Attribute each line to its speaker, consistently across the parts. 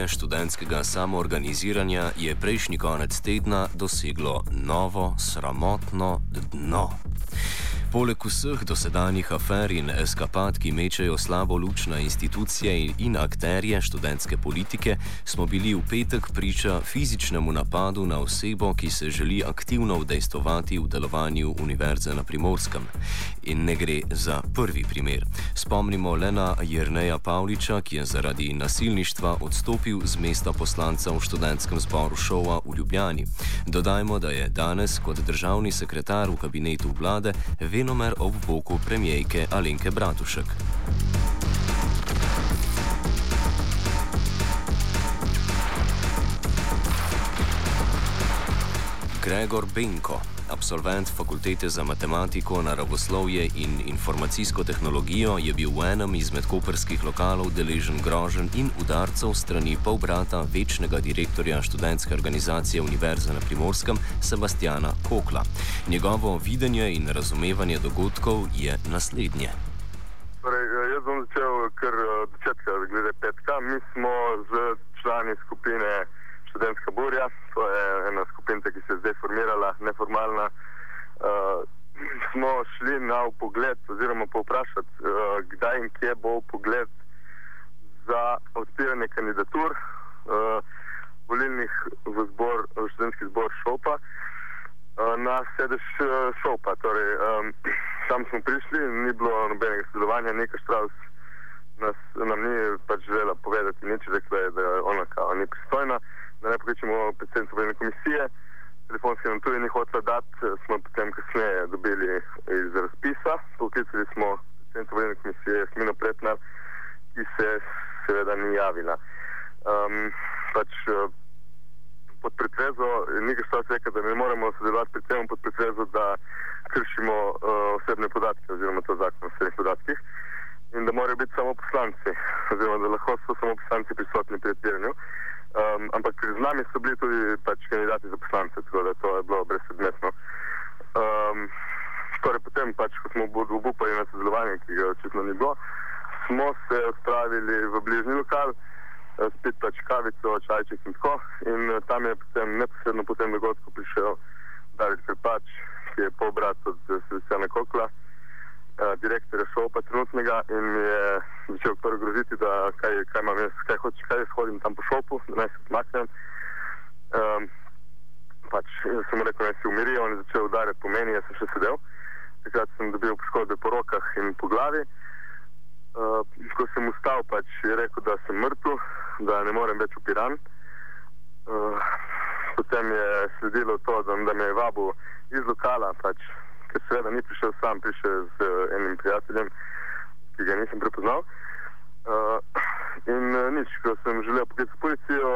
Speaker 1: okolje študentskega samoorganiziranja je prejšnji konec tedna doseglo novo sramotno dno. Poleg vseh dosedanjih afer in eskapad, ki mečejo slabo luč na institucije in akterje študentske politike, smo bili v petek priča fizičnemu napadu na osebo, ki se želi aktivno udejstovati v delovanju Univerze na Primorskem. In ne gre za prvi primer. Spomnimo le na Jrneja Pavliča, ki je zaradi nasilništva odstopil z mesta poslanca v študentskem zboru Šova v Ljubljani. Dodajmo, da je danes kot državni sekretar v kabinetu vlade venomer ob boku premijejke Alenke Bratušek. Gregor Benko, absolvent fakultete za matematiko, naravoslovje in informacijsko tehnologijo, je bil v enem izmed koperskih lokalov deležen grožen in udarcev strani polbrata večnega direktorja študentske organizacije Univerze na Primorskem, Sebastiana Kokla. Njegovo videnje in razumevanje dogodkov je naslednje.
Speaker 2: Torej, jaz bom začel kar od začetka, glede petka. Mi smo z člani skupine študentska burja, to je ena skupina, ki se je zdaj formirala, neformalna. Uh, smo šli na pogled, oziroma povprašati, uh, kdaj in kje bo pogled za odpiranje kandidatur uh, volilnih v, zbor, v študentski zbor Šopa. Na sedež šopa, torej um, tam smo prišli, ni bilo nobenega sodelovanja, nekaj štravs nas, nam ni pač želela povedati nič, rekla je, da ona kao ni pristojna. Uh, da ne pokličemo predsednico volilne komisije. Telefonski nam tudi ni hotel dati, smo potem kasneje dobili iz razpisa. Poklicali smo predsednico volilne komisije Jasmino Pretnar, ki se seveda ni javila. Um, pač, pod pretvezo, nekaj što se reče, da ne moremo sodelovati pri tem, pod pretvezo, da kršimo uh, osebne podatke oziroma to zakon o osebnih podatkih in da morajo biti samo poslanci oziroma da lahko so samo poslanci prisotni pri odpiranju. Um, ampak z nami so bili tudi pač, kandidati za poslance, tako da to je bilo brezpredmetno. Um, torej, potem, pač, ko smo obupali na sodelovanje, ki ga očitno ni bilo, smo se odpravili v bližnji lokal, eh, spet pač kavico, čajček in tako. In eh, tam je potem neposredno po tem dogodku prišel David Krpač, ki je pol brat od eh, Sebastiana Kokla direktorja šopa trenutnega in mi je začel prvo groziti, da kaj, kaj imam jaz, kaj hočeš, kaj jaz hodim tam po šopu, da naj se odmaknem. Um, pač sem rekel, naj se umiri, on je začel udarjati po meni, jaz sem še sedel. Takrat sem dobil poškodbe po rokah in po glavi. Uh, ko sem ustal, pač je rekel, da sem mrtev, da ne morem več upiran. Uh, potem je sledilo to, da, da me je vabil iz lokala, pač ker seveda ni prišel sam, prišel z uh, enim prijateljem, ki ga nisem prepoznal. Uh, in uh, nič, ko sem želel poklicati policijo,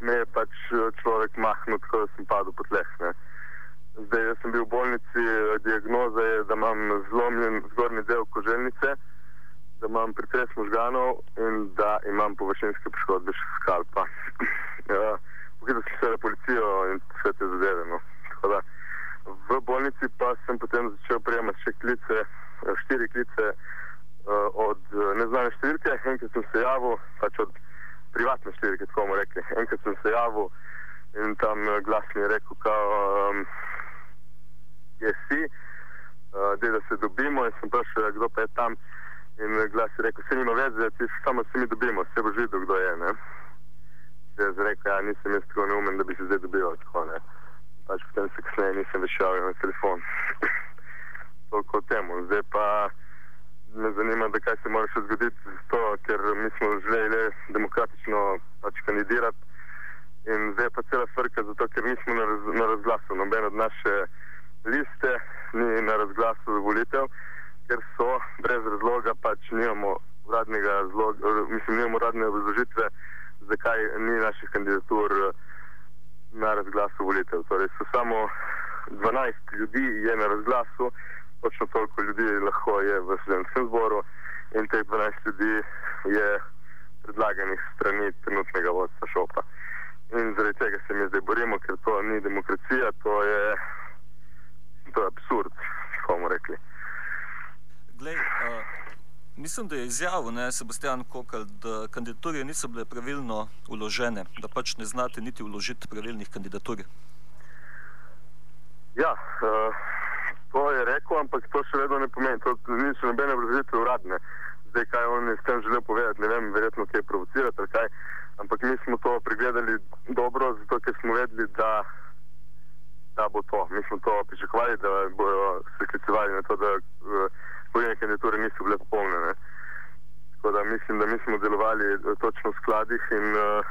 Speaker 2: me je pač človek mahnil, tako da sem padel po tleh. Ne. Zdaj, jaz sem bil v bolnici, diagnoza je, da imam zlomljen zgornji del koželjnice, da imam pretres možganov in da imam površinske poškodbe še skalpa. uh, Poklical sem se na policijo in vse te zadeve. No. Tako da, v bolnici pa sem potem začel prejemati še klice, eh, štiri klice uh, od eh, neznane številke. Enkrat sem se javil, pač od privatne številke, tako bomo rekli. Enkrat sem se javil in tam glas mi je rekel, da um, je si, uh, da se dobimo. In sem vprašal, kdo pa je tam. In glas je rekel, se nima da ti samo se mi dobimo, se bo videl, kdo je. Ne? Jaz rekel, ja, nisem jaz tako neumen, da bi se zdaj dobil. Tako, pač potem se kasneje nisem več javil na telefon. Toliko o tem. Zdaj pa me zanima, da kaj se mora še zgoditi, zato, ker mi smo želeli demokratično pač kandidirati in zdaj pa cela frka, zato ker nismo na, raz, na razglasu. Noben od naše liste ni na razglasu za volitev, ker so brez razloga pač nimamo uradnega razloga, mislim, nimamo uradne obrazložitve, zakaj ni naših kandidatur. Na razglasu volitev. Torej, so samo 12 ljudi je na razglasu, točno toliko ljudi lahko je v študentskem zboru in teh 12 ljudi je predlaganih strani trenutnega vodstva šopa. In zaradi tega se mi zdaj borimo, ker to ni demokracija, to je, to je absurd, kako bomo rekli.
Speaker 3: Glej, uh, Mislim, da je izjavil ne, Sebastian Kokal, da kandidature niso bile pravilno uložene, da pač ne znate niti uložiti pravilnih kandidatur.
Speaker 2: Ja, uh, to je rekel, ampak to še vedno ne pomeni. To ni še nobene obrazložitve uradne. Zdaj, kaj on je s tem želel povedati, ne vem, verjetno kaj provocirati ali kaj. Ampak mi smo to pregledali dobro, zato ker smo vedeli, da, da bo to. Mi smo to pričakovali, da bodo se sklicevali na to, da uh, volilne kandidature niso bile popolne. Tako da mislim, da mi smo delovali eh, točno v skladih in uh,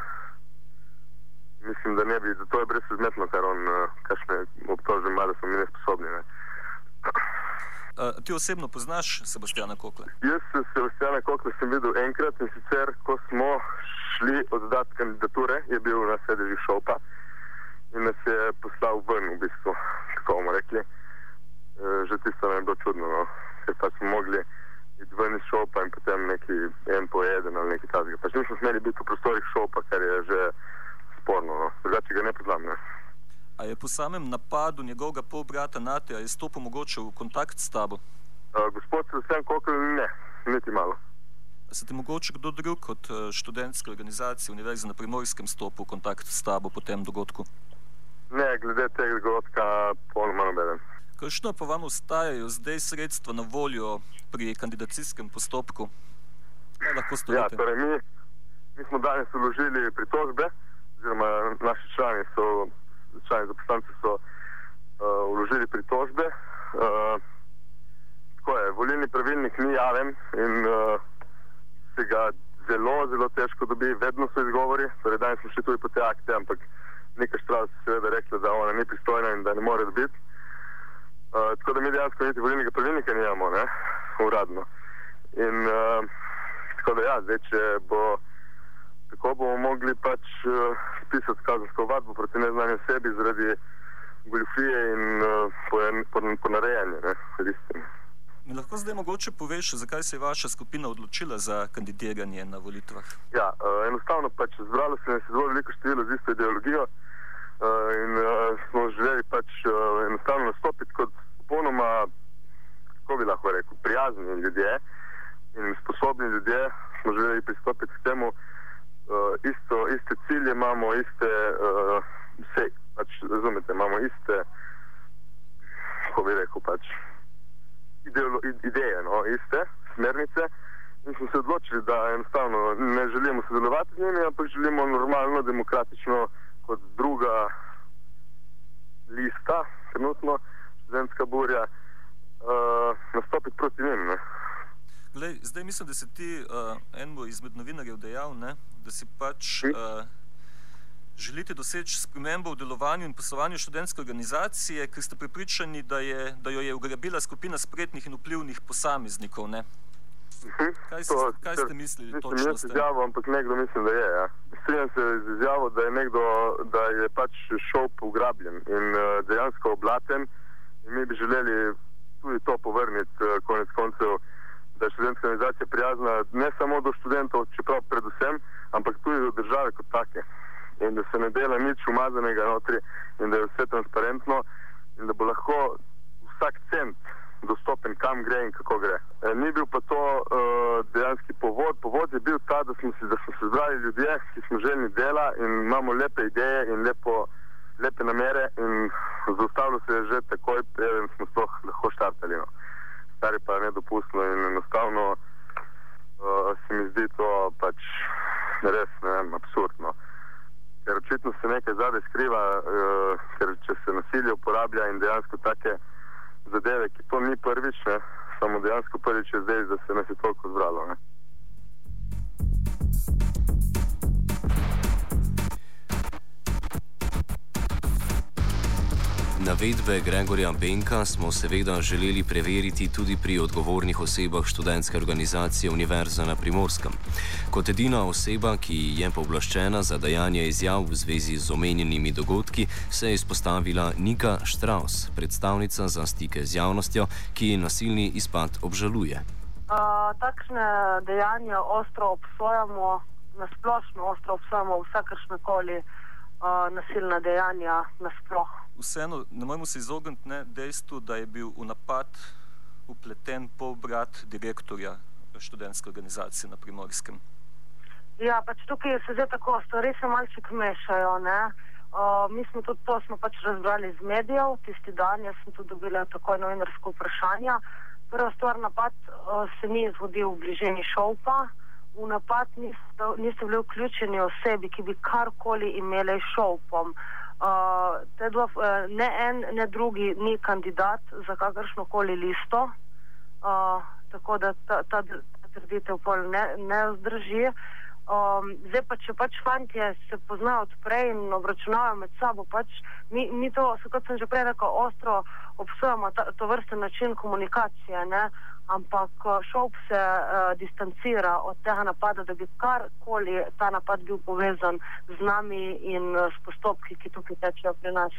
Speaker 2: mislim, da ne bi, da to je brezpredmetno, kar on, uh, kakšne obtožbe ima, da smo mi nesposobni. Ne.
Speaker 3: Uh, ti osebno poznaš Sebastiana Kokla?
Speaker 2: Jaz se Sebastiana Kokla sem videl enkrat in sicer, ko smo šli oddati kandidature, je bil na sedežu šopa in nas je poslal ven, v bistvu, kako bomo rekli. Že tisto nam je bilo čudno. No ker pa smo mogli iti ven iz šopa in potem neki en po eden ali nekaj takega. Pač nismo smeli biti v prostorih šopa, kar je že sporno, no. drugače ga ne poznam. Ne.
Speaker 3: A je po samem napadu njegovega polbrata Natija stopil mogoče v kontakt s tabo?
Speaker 2: Uh, gospod Sebastian Kokl, ne, niti malo.
Speaker 3: A se ti mogoče kdo drug od študentske organizacije Univerze na Primorskem stopil v kontakt s tabo po tem dogodku?
Speaker 2: Ne, glede tega dogodka, polno manj obeden.
Speaker 3: Kakšno pa vam ostajajo zdaj sredstva na voljo pri kandidacijskem postopku? Kaj lahko storite?
Speaker 2: Ja, torej mi, mi smo danes uložili pritožbe, oziroma naši člani so, člani zaposlanci so uh, uložili pritožbe. Uh, tako je, volilni pravilnik ni javen in uh, se ga zelo, zelo težko dobi, vedno so izgovori. Torej danes smo šli tudi po te akte, ampak nekaj štral se seveda rekla, da ona ni pristojna in da ne more dobiti. Uh, tako da mi dejansko niti volilnega pravilnika nimamo, ne, uradno. In uh, tako da ja, zdaj, če bo tako, bomo mogli pač uh, spisati kazensko vadbo proti neznanju sebi zaradi goljufije in uh, ponarejanja, ne, listine.
Speaker 3: Mi lahko zdaj mogoče poveš, zakaj se je vaša skupina odločila za kandidiranje na volitvah?
Speaker 2: Ja, uh, enostavno pač zbralo se je zelo veliko število z isto ideologijo. Uh, in uh, smo želeli pač uh, enostavno nastopiti kot popolnoma, kako bi lahko rekel, prijazni ljudje in sposobni ljudje. Smo želeli pristopiti k temu, uh, isto, iste cilje imamo, iste, uh, vse, pač, razumete, imamo iste, kako bi rekel, pač, ideolo, ideje, no, iste smernice. In smo se odločili, da enostavno ne želimo sodelovati z njimi, ampak želimo normalno, demokratično kot druga lista, trenutno študentska burja, uh, nastopiti proti njim.
Speaker 3: Glej, zdaj mislim, da si ti uh, enemu izmed novinarjev dejal, ne, da si pač uh, želite doseči spremembo v delovanju in poslovanju študentske organizacije, ker ste pripričani, da, je, da jo je ugrabila skupina spretnih in vplivnih posameznikov. Ne.
Speaker 2: Mhm.
Speaker 3: Kaj, si, to, kaj ste mislili?
Speaker 2: Nisem jaz izjavil, ampak nekdo mislim, da je. Ja. Strinjam se z izjavo, da je nekdo, da je pač šel ugrabljen in uh, dejansko oblaten. In mi bi želeli tudi to povrniti, uh, konec koncev, da je študentska organizacija prijazna ne samo do študentov, čeprav predvsem, ampak tudi do države kot take. In da se ne dela nič umazanega notri in da je vse transparentno in da bo lahko vsak cent dostopen, kam gre in kako gre. E, ni bil pa to uh, dejanski povod. Povod je bil ta, da smo, si, da smo se zbrali ljudje, ki smo želeli dela in imamo lepe ideje in lepo, lepe namere. In zaustavilo se je že takoj, preden smo sploh lahko štartali. No. Kar je pa nedopustno in enostavno uh, se mi zdi to pač res ne vem, absurdno. Ker očitno se nekaj zadaj skriva, uh, ker če se nasilje uporablja in dejansko take zadeve, ki to ni prvič, ne, samo dejansko prvič je zdaj, da se nas je toliko zbralo. Ne.
Speaker 1: Navedbe Gregorja Benka smo seveda želeli preveriti tudi pri odgovornih osebah študentske organizacije Univerza na Primorskem. Kot edina oseba, ki je povlaščena za dajanje izjav v zvezi z omenjenimi dogodki, se je izpostavila Nika Štraus, predstavnica za stike z javnostjo, ki nasilni izpad obžaluje.
Speaker 4: Uh, takšne dejanja ostro obsojamo, nasplošno ostro obsojamo vsakršne koli uh, nasilna dejanja nasplošno
Speaker 3: vseeno ne moremo se izogniti ne, dejstvu, da je bil v napad upleten pol brat direktorja študentske organizacije na primorskem.
Speaker 4: Ja, pač tukaj se zdaj tako stvari se malček mešajo. Uh, mi smo tudi to smo pač razbrali iz medijev, tisti dan, jaz sem tudi dobila takoj novinarsko vprašanje. Prva stvar, napad uh, se ni zgodil v bližini šopa, v napad niso, niso bili vključeni osebi, ki bi karkoli imeli šopom. Uh, dva, ne en, ne drugi ni kandidat za kakršno koli listo, uh, tako da ta, ta, ta trditev ne, ne zdrži. Um, zdaj pa, če pač fanti se poznajo odprej in obračunavajo med sabo, pač mi, mi to, kot sem že prej rekel, ostro obsojamo ta, to vrste način komunikacije, ne? Ampak šop se uh, distancira od tega napada, da bi karkoli ta napad bil povezan z nami in uh, s postopki, ki tukaj tečejo pri nas.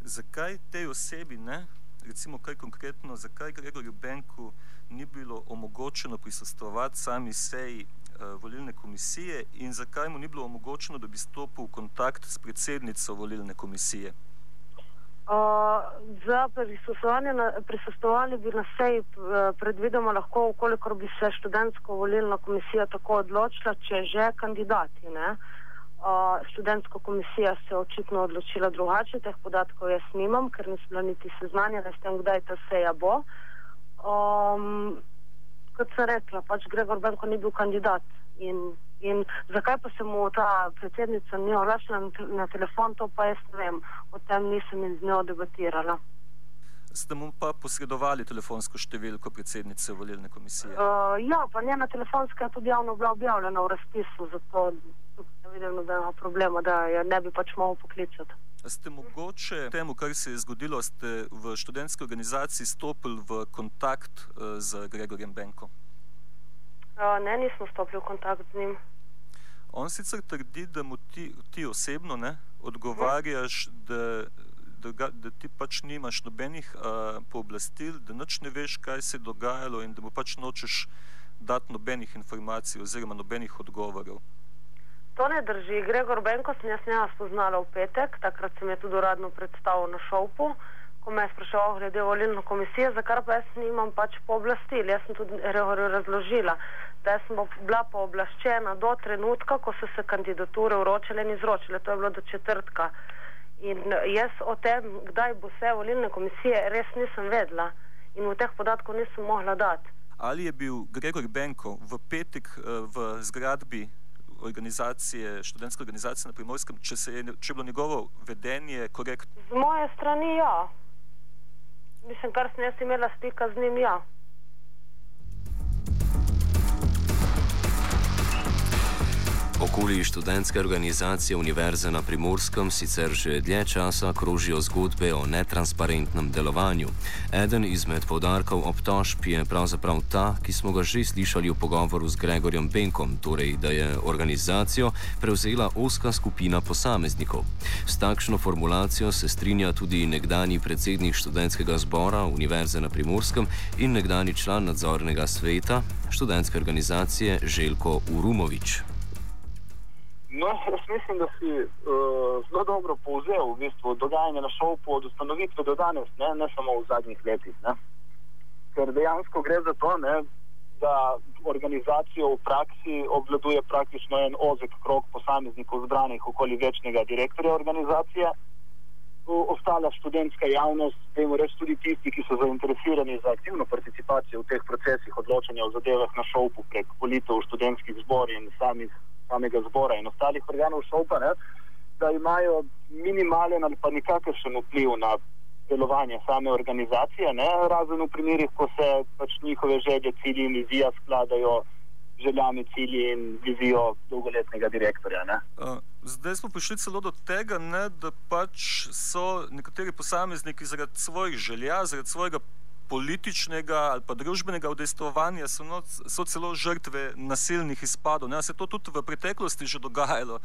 Speaker 3: Zakaj tej osebi, ne? recimo kaj konkretno, zakaj Gregorju Benku ni bilo omogočeno prisostovati sami seji uh, volilne komisije in zakaj mu ni bilo omogočeno, da bi stopil v kontakt s predsednico volilne komisije?
Speaker 4: Za prisostovanje bi na seji uh, predvidoma lahko, ukolikor bi se študentsko volilna komisija tako odločila, če že kandidati. Ne? Uh, študentska komisija se je očitno odločila drugače, teh podatkov jaz nimam, ker nisem bila niti seznanjena s tem, kdaj ta seja bo. Um, kot sem rekla, pač Gregor Benko ni bil kandidat. In, in zakaj pa se mu ta predsednica ni oglašala na, na telefon, to pa jaz ne vem, o tem nisem z njo debatirala.
Speaker 3: Ste mu pa posredovali telefonsko številko predsednice volilne komisije?
Speaker 4: Uh, ja, pa njena telefonska je tudi javno bila objavljena v razpisu, zato ne vidim nobenega problema, da je ne bi pač mogel poklicati.
Speaker 3: Ste mogoče temu, kar se je zgodilo, ste v študentski organizaciji stopili v kontakt uh, z Gregorjem Benko?
Speaker 4: Uh, ne, nismo stopili v kontakt z njim.
Speaker 3: On sicer trdi, da mu ti, ti osebno ne, odgovarjaš, da, da, da ti pač nimaš nobenih uh, pooblastil, da noč ne veš, kaj se je dogajalo in da mu pač nočeš dati nobenih informacij oziroma nobenih odgovorov.
Speaker 4: To ne drži. Gregor Benko sem jaz njega spoznala v petek, takrat sem je tudi uradno predstavil na šopu, ko me je spraševal glede volilne komisije, za kar pa jaz nimam pač pooblastil. Jaz sem tudi razložila, da sem bila pooblaščena do trenutka, ko so se kandidature uročile in izročile. To je bilo do četrtka. In jaz o tem, kdaj bo vse volilne komisije, res nisem vedela in v teh podatkov nisem mogla dati.
Speaker 3: Ali je bil Gregor Benko v petek eh, v zgradbi organizacije, študentske organizacije na primorskem, če, je, če je bilo njegovo vedenje korektno?
Speaker 4: Z moje strani ja. Mislim, kar sem jaz imela stika z njim, ja.
Speaker 1: Okoli študentske organizacije Univerze na Primorskem sicer že dlje časa krožijo zgodbe o netransparentnem delovanju. Eden izmed podarkov obtožb je pravzaprav ta, ki smo ga že slišali v pogovoru z Gregorjem Benkom, torej da je organizacijo prevzela oska skupina posameznikov. S takšno formulacijo se strinja tudi nekdani predsednik študentskega zbora Univerze na Primorskem in nekdani član nadzornega sveta študentske organizacije Željko Urumovič.
Speaker 5: No, jaz mislim, da si uh, zelo dobro povzel v bistvu, dogajanje na šovu od ustanovitve do danes, ne, ne samo v zadnjih letih. Ne. Ker dejansko gre za to, ne, da organizacijo v praksi obvladuje praktično en ozek krok posameznikov zbranih okoli večnega direktorja organizacije. Ostala študentska javnost, temu reč tudi tisti, ki so zainteresirani za aktivno participacijo v teh procesih odločanja o zadevah na šovu prek volitev v študentskih zborih in samih samega zbora in ostalih organov šopa, ne, da imajo minimalen ali pa nikakršen vpliv na delovanje same organizacije, ne, razen v primerih, ko se pač njihove želje, cilji in vizija skladajo željami, cilji in vizijo dolgoletnega direktorja. Ne.
Speaker 3: Zdaj smo prišli celo do tega, ne, da pač so nekateri posamezniki zaradi svojih želja, zaradi svojega političnega ali pa družbenega udejstvovanja so, no, so celo žrtve nasilnih izpadov. Ne? Se je to tudi v preteklosti že dogajalo?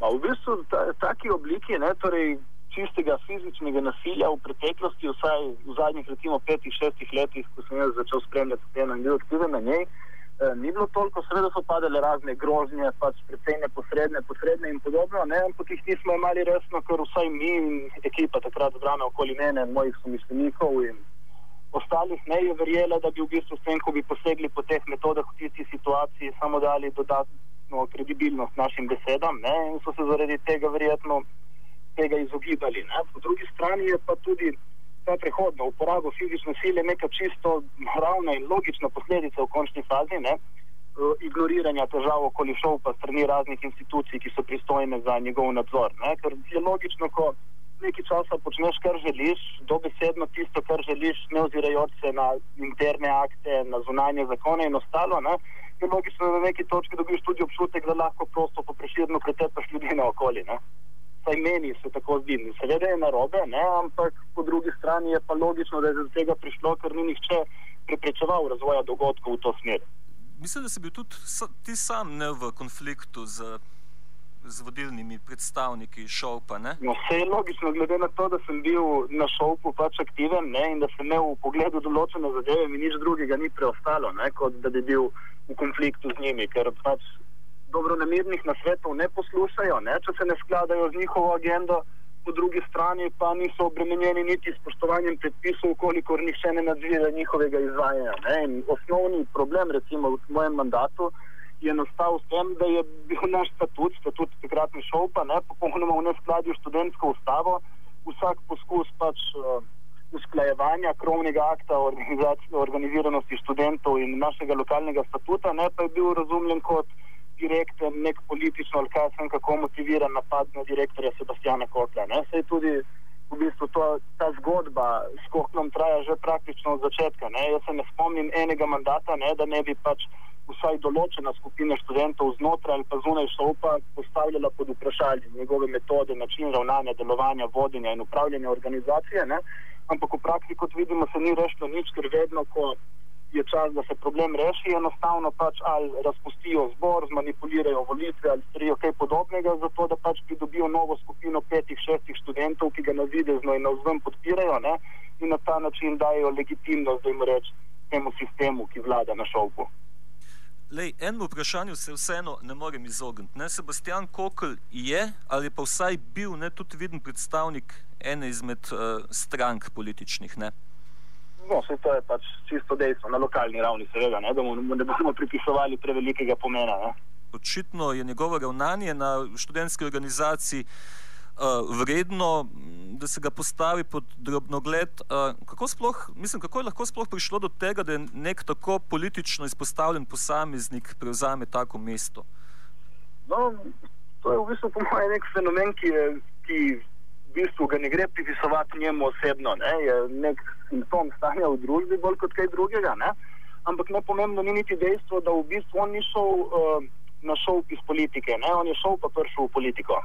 Speaker 5: Ma, v bistvu ta, taki obliki, ne, torej čistega fizičnega nasilja v preteklosti, vsaj v zadnjih recimo petih, šestih letih, ko sem jaz začel spremljati temo in bil aktiven na njej, eh, ni bilo toliko, seveda so padale razne grožnje, pač precej neposredne, posredne in podobno, ne, ampak jih nismo imeli resno, ker vsaj mi in ekipa takrat zbrana okoli mene, mojih somišljenikov in ostalih ne je verjela, da bi v bistvu s tem, ko bi posegli po teh metodah v tisti situaciji, samo dali dodatno kredibilnost našim besedam ne? in so se zaradi tega verjetno tega izogibali. Ne? Po drugi strani je pa tudi ta prehod na uporabo fizične sile neka čisto naravna in logična posledica v končni fazi. Ne? ignoriranja težav okoli šov pa strani raznih institucij, ki so pristojne za njegov nadzor. Ne? Ker je logično, ko nekaj časa počneš, kar želiš, dobesedno tisto, kar želiš, ne ozirajoč se na interne akte, na zunanje zakone in ostalo. Ne? Je logično, da na neki točki dobiš tudi občutek, da lahko prosto po preširno pretepaš ljudi na okolje. Saj meni se tako zdi. Seveda je narobe, ne? ampak po drugi strani je pa logično, da je do tega prišlo, ker ni nihče preprečeval razvoja dogodkov v to smer.
Speaker 3: Mislim, da si bil tudi ti sam ne v konfliktu z z vodilnimi predstavniki šovpa.
Speaker 5: No, vse je logično, glede na to, da sem bil na šovpu pač aktiven ne, in da sem imel v pogledu določene zadeve, mi nič drugega ni preostalo, ne, kot da bi bil v konfliktu z njimi, ker pač dobronamirnih nasvetov ne poslušajo, ne, če se ne skladajo z njihovo agendo. Po drugi strani pa niso obremenjeni niti s spoštovanjem predpisov, kolikor nihče ne nadzira njihovega izvajanja. Osnovni problem, recimo v mojem mandatu, je nastal s tem, da je bil naš statut, statut takratni šolpa, ne, popolnoma v neskladju s študentsko ustavo, vsak poskus pač uh, usklajevanja krovnega akta o organiziranosti študentov in našega lokalnega statuta, ne, pa je bil razumljen kot direkten, nek politično ali kaj sem kako motiviran napad na direktorja Sebastiana Kotla. Ne. Sej tudi v bistvu to, ta zgodba s Kotlom traja že praktično od začetka. Ne. Jaz se ne spomnim enega mandata, ne, da ne bi pač vsaj določena skupina študentov znotraj ali pa zunaj šopa postavljala pod vprašanje njegove metode, način ravnanja, delovanja, vodenja in upravljanja organizacije. Ne? Ampak v praksi, kot vidimo, se ni rešilo nič, ker vedno, ko je čas, da se problem reši, enostavno pač ali razpustijo zbor, zmanipulirajo volitve ali storijo kaj podobnega, zato da pač pridobijo novo skupino petih, šestih študentov, ki ga na videzno in na vzven podpirajo ne? in na ta način dajo legitimnost, da jim reč temu sistemu, ki vlada na šovku.
Speaker 3: Lej, eno vprašanje se vseeno ne morem izogniti. Ne? Sebastian Kokl je ali pa vsaj bil ne, tudi viden predstavnik ene izmed uh, strank političnih. Ne?
Speaker 5: No, vse to je pač čisto dejstvo, na lokalni ravni, seveda, ne, da mu ne bomo pripisovali prevelikega pomena. Ne.
Speaker 3: Očitno je njegovo ravnanje na študentski organizaciji uh, vredno, da se ga postavi pod drobnogled. Uh, kako, sploh, mislim, kako je lahko sploh prišlo do tega, da je nek tako politično izpostavljen posameznik prevzame tako mesto?
Speaker 5: No, to je v bistvu po mojem nek fenomen, ki, je, ki v bistvu ga ne gre pripisovati njemu osebno. Ne? Je nek simptom stanja v družbi, bolj kot kaj drugega. Ne? Ampak nepomembno ni niti dejstvo, da v bistvu on ni šel uh, na šov iz politike, ne? on je šel pa prišel v politiko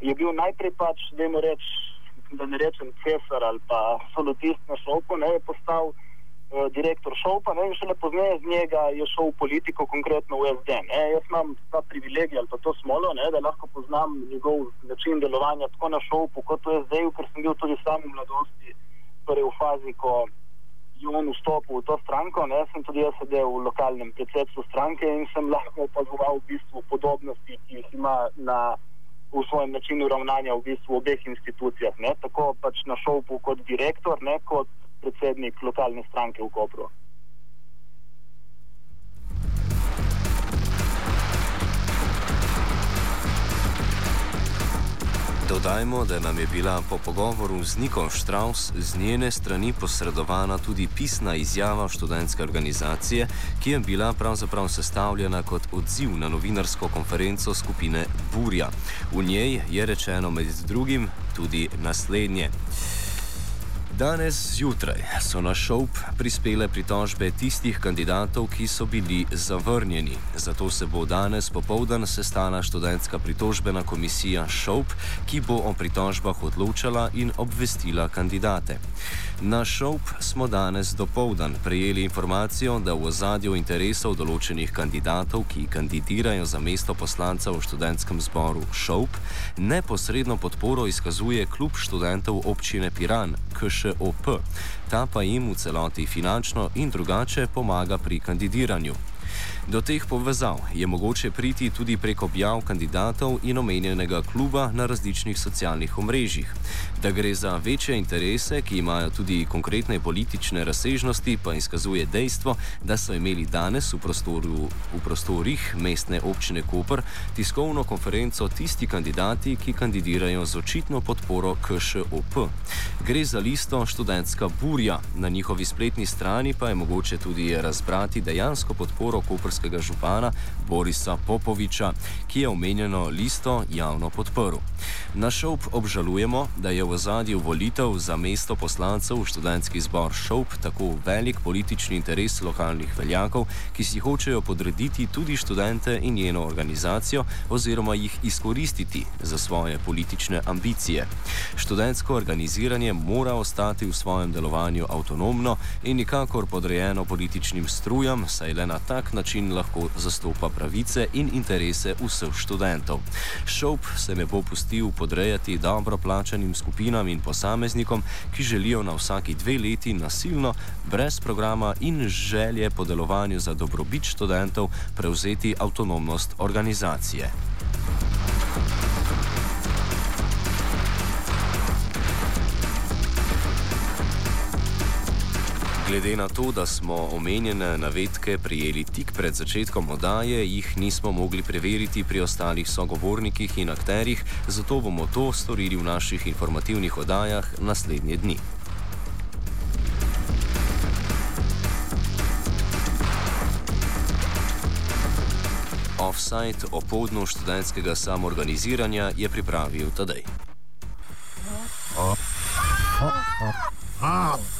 Speaker 5: je bil najprej pač, da jim rečem, da ne rečem cesar ali pa solutist na šopu, ne je postal uh, direktor šopa, in šele pozneje z njega je šel v politiko, konkretno v SD. Ne. Jaz imam ta privilegij ali pa to smolo, ne, da lahko poznam njegov način delovanja tako na šopu kot v SD, ker sem bil tudi sam v mladosti, torej v fazi, ko je on vstopil v to stranko, ne, sem tudi jaz sedel v lokalnem predsedstvu stranke in sem lahko opazoval v bistvu podobnosti, ki jih ima na v svojem načinu ravnanja v bistvu v obeh institucijah, ne? tako pač na šovpu kot direktor, ne kot predsednik lokalne stranke v Kopru.
Speaker 1: Dodajmo, da nam je bila po pogovoru z Nikom Štraus z njene strani posredovana tudi pisna izjava študentske organizacije, ki je bila pravzaprav sestavljena kot odziv na novinarsko konferenco skupine Burja. V njej je rečeno med drugim tudi naslednje. Danes zjutraj so na šop prispele pritožbe tistih kandidatov, ki so bili zavrnjeni. Zato se bo danes popovdan sestala študentska pritožbena komisija šop, ki bo o pritožbah odločala in obvestila kandidate. Na šop smo danes dopovdan prejeli informacijo, da v ozadju interesov določenih kandidatov, ki kandidirajo za mesto poslanca v študentskem zboru šop, neposredno podporo izkazuje klub študentov občine Piran, KŠ. ŠOP, ta pa jim v celoti finančno in drugače pomaga pri kandidiranju. Do teh povezav je mogoče priti tudi prek objav kandidatov in omenjenega kluba na različnih socialnih omrežjih. Da gre za večje interese, ki imajo tudi konkretne politične razsežnosti, pa izkazuje dejstvo, da so imeli danes v, prostoru, v prostorih mestne občine Koper tiskovno konferenco tisti kandidati, ki kandidirajo z očitno podporo KŠOP. Gre za listo študentska burja, na njihovi spletni strani pa je mogoče tudi razbrati dejansko podporo koperskega župana Borisa Popoviča, ki je omenjeno listo javno podprl. Na šop obžalujemo, da je v zadju volitev za mesto poslancev v študentski zbor šop tako velik politični interes lokalnih veljakov, ki si hočejo podrediti tudi študente in njeno organizacijo oziroma jih izkoristiti za svoje politične ambicije. Študentsko organiziranje mora ostati v svojem delovanju avtonomno in nikakor podrejeno političnim strujam, saj le na tak način lahko zastopa pravice in interese vseh študentov. Šop se ne bo pustil podrejati dobro plačanim skupinam in posameznikom, ki želijo na vsaki dve leti nasilno, brez programa in želje po delovanju za dobrobit študentov prevzeti avtonomnost organizacije. Glede na to, da smo omenjene navedke prijeli tik pred začetkom oddaje, jih nismo mogli preveriti pri ostalih sogovornikih in akterjih, zato bomo to storili v naših informativnih oddajah naslednje dni. Offside o podnu študentskega samoorganiziranja je pripravil Tadej. Oh. Oh. Oh. Oh.